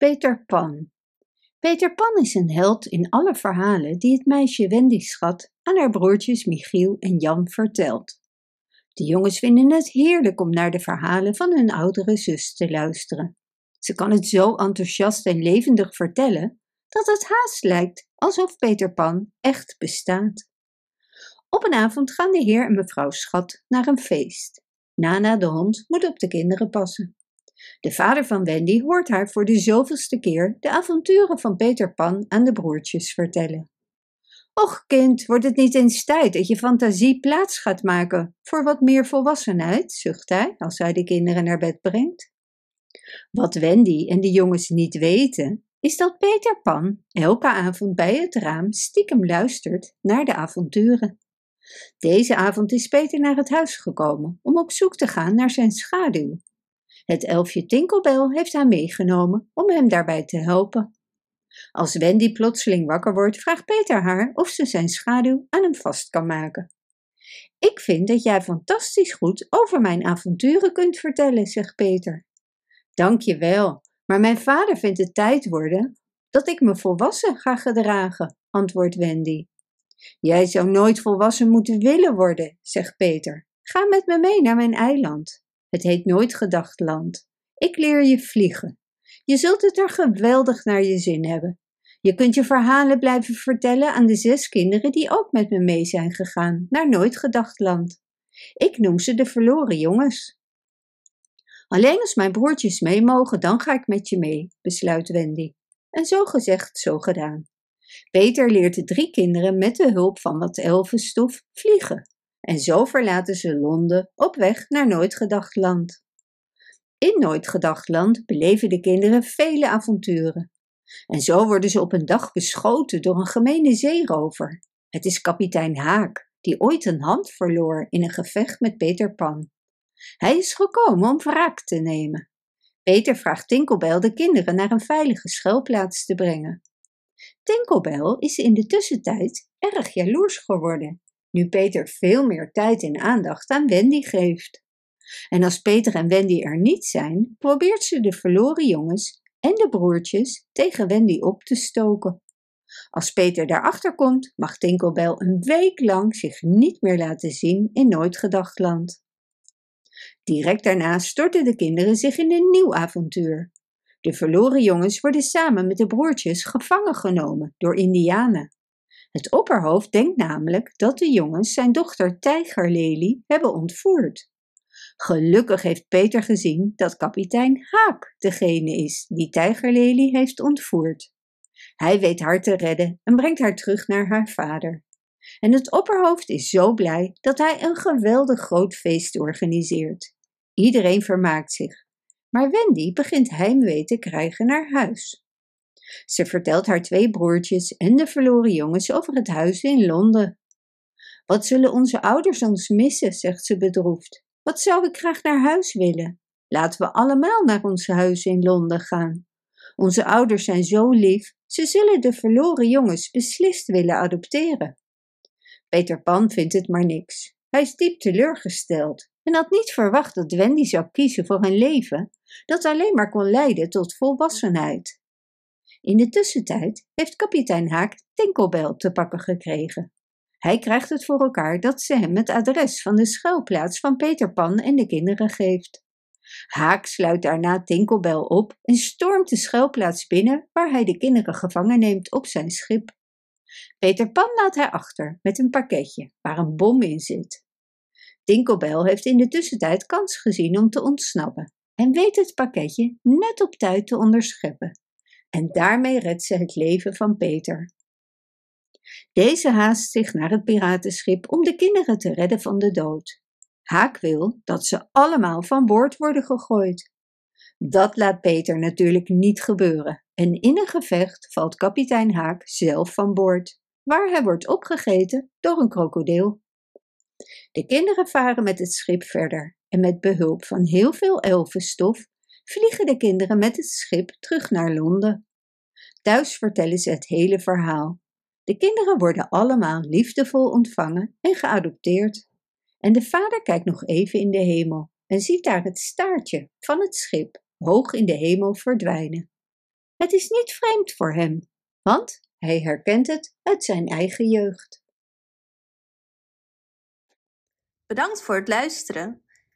Peter Pan. Peter Pan is een held in alle verhalen die het meisje Wendy schat aan haar broertjes Michiel en Jan vertelt. De jongens vinden het heerlijk om naar de verhalen van hun oudere zus te luisteren. Ze kan het zo enthousiast en levendig vertellen dat het haast lijkt alsof Peter Pan echt bestaat. Op een avond gaan de heer en mevrouw Schat naar een feest. Nana de hond moet op de kinderen passen. De vader van Wendy hoort haar voor de zoveelste keer de avonturen van Peter Pan aan de broertjes vertellen. Och kind, wordt het niet eens tijd dat je fantasie plaats gaat maken voor wat meer volwassenheid, zucht hij als hij de kinderen naar bed brengt. Wat Wendy en de jongens niet weten, is dat Peter Pan elke avond bij het raam stiekem luistert naar de avonturen. Deze avond is Peter naar het huis gekomen om op zoek te gaan naar zijn schaduw. Het elfje Tinkelbel heeft haar meegenomen om hem daarbij te helpen. Als Wendy plotseling wakker wordt, vraagt Peter haar of ze zijn schaduw aan hem vast kan maken. Ik vind dat jij fantastisch goed over mijn avonturen kunt vertellen, zegt Peter. Dank je wel, maar mijn vader vindt het tijd worden dat ik me volwassen ga gedragen, antwoordt Wendy. Jij zou nooit volwassen moeten willen worden, zegt Peter. Ga met me mee naar mijn eiland. Het heet nooit gedachtland. Ik leer je vliegen. Je zult het er geweldig naar je zin hebben. Je kunt je verhalen blijven vertellen aan de zes kinderen die ook met me mee zijn gegaan naar nooit gedachtland. Ik noem ze de verloren jongens. Alleen als mijn broertjes mee mogen, dan ga ik met je mee, besluit Wendy. En zo gezegd, zo gedaan. Peter leert de drie kinderen met de hulp van wat elfenstof vliegen. En zo verlaten ze Londen op weg naar Nooit Gedacht Land. In Nooit Gedacht Land beleven de kinderen vele avonturen. En zo worden ze op een dag beschoten door een gemene zeerover. Het is kapitein Haak, die ooit een hand verloor in een gevecht met Peter Pan. Hij is gekomen om wraak te nemen. Peter vraagt Tinkelbel de kinderen naar een veilige schuilplaats te brengen. Tinkelbel is in de tussentijd erg jaloers geworden, nu Peter veel meer tijd en aandacht aan Wendy geeft. En als Peter en Wendy er niet zijn, probeert ze de verloren jongens en de broertjes tegen Wendy op te stoken. Als Peter daarachter komt, mag Tinkelbel een week lang zich niet meer laten zien in Nooit Gedachtland. Direct daarna storten de kinderen zich in een nieuw avontuur. De verloren jongens worden samen met de broertjes gevangen genomen door Indianen. Het opperhoofd denkt namelijk dat de jongens zijn dochter Tijgerlelie hebben ontvoerd. Gelukkig heeft Peter gezien dat kapitein Haak degene is die Tijgerlelie heeft ontvoerd. Hij weet haar te redden en brengt haar terug naar haar vader. En het opperhoofd is zo blij dat hij een geweldig groot feest organiseert. Iedereen vermaakt zich. Maar Wendy begint heimwee te krijgen naar huis. Ze vertelt haar twee broertjes en de verloren jongens over het huis in Londen. Wat zullen onze ouders ons missen, zegt ze bedroefd. Wat zou ik graag naar huis willen? Laten we allemaal naar ons huis in Londen gaan. Onze ouders zijn zo lief, ze zullen de verloren jongens beslist willen adopteren. Peter Pan vindt het maar niks. Hij is diep teleurgesteld en had niet verwacht dat Wendy zou kiezen voor een leven dat alleen maar kon leiden tot volwassenheid. In de tussentijd heeft kapitein Haak Tinkelbel te pakken gekregen. Hij krijgt het voor elkaar dat ze hem het adres van de schuilplaats van Peter Pan en de kinderen geeft. Haak sluit daarna Tinkelbel op en stormt de schuilplaats binnen waar hij de kinderen gevangen neemt op zijn schip. Peter Pan laat hij achter met een pakketje waar een bom in zit. Tinkelbel heeft in de tussentijd kans gezien om te ontsnappen en weet het pakketje net op tijd te onderscheppen. En daarmee redt ze het leven van Peter. Deze haast zich naar het piratenschip om de kinderen te redden van de dood. Haak wil dat ze allemaal van boord worden gegooid. Dat laat Peter natuurlijk niet gebeuren en in een gevecht valt kapitein Haak zelf van boord, waar hij wordt opgegeten door een krokodil. De kinderen varen met het schip verder en met behulp van heel veel elfenstof vliegen de kinderen met het schip terug naar Londen. Thuis vertellen ze het hele verhaal. De kinderen worden allemaal liefdevol ontvangen en geadopteerd. En de vader kijkt nog even in de hemel en ziet daar het staartje van het schip hoog in de hemel verdwijnen. Het is niet vreemd voor hem, want hij herkent het uit zijn eigen jeugd. Bedankt voor het luisteren.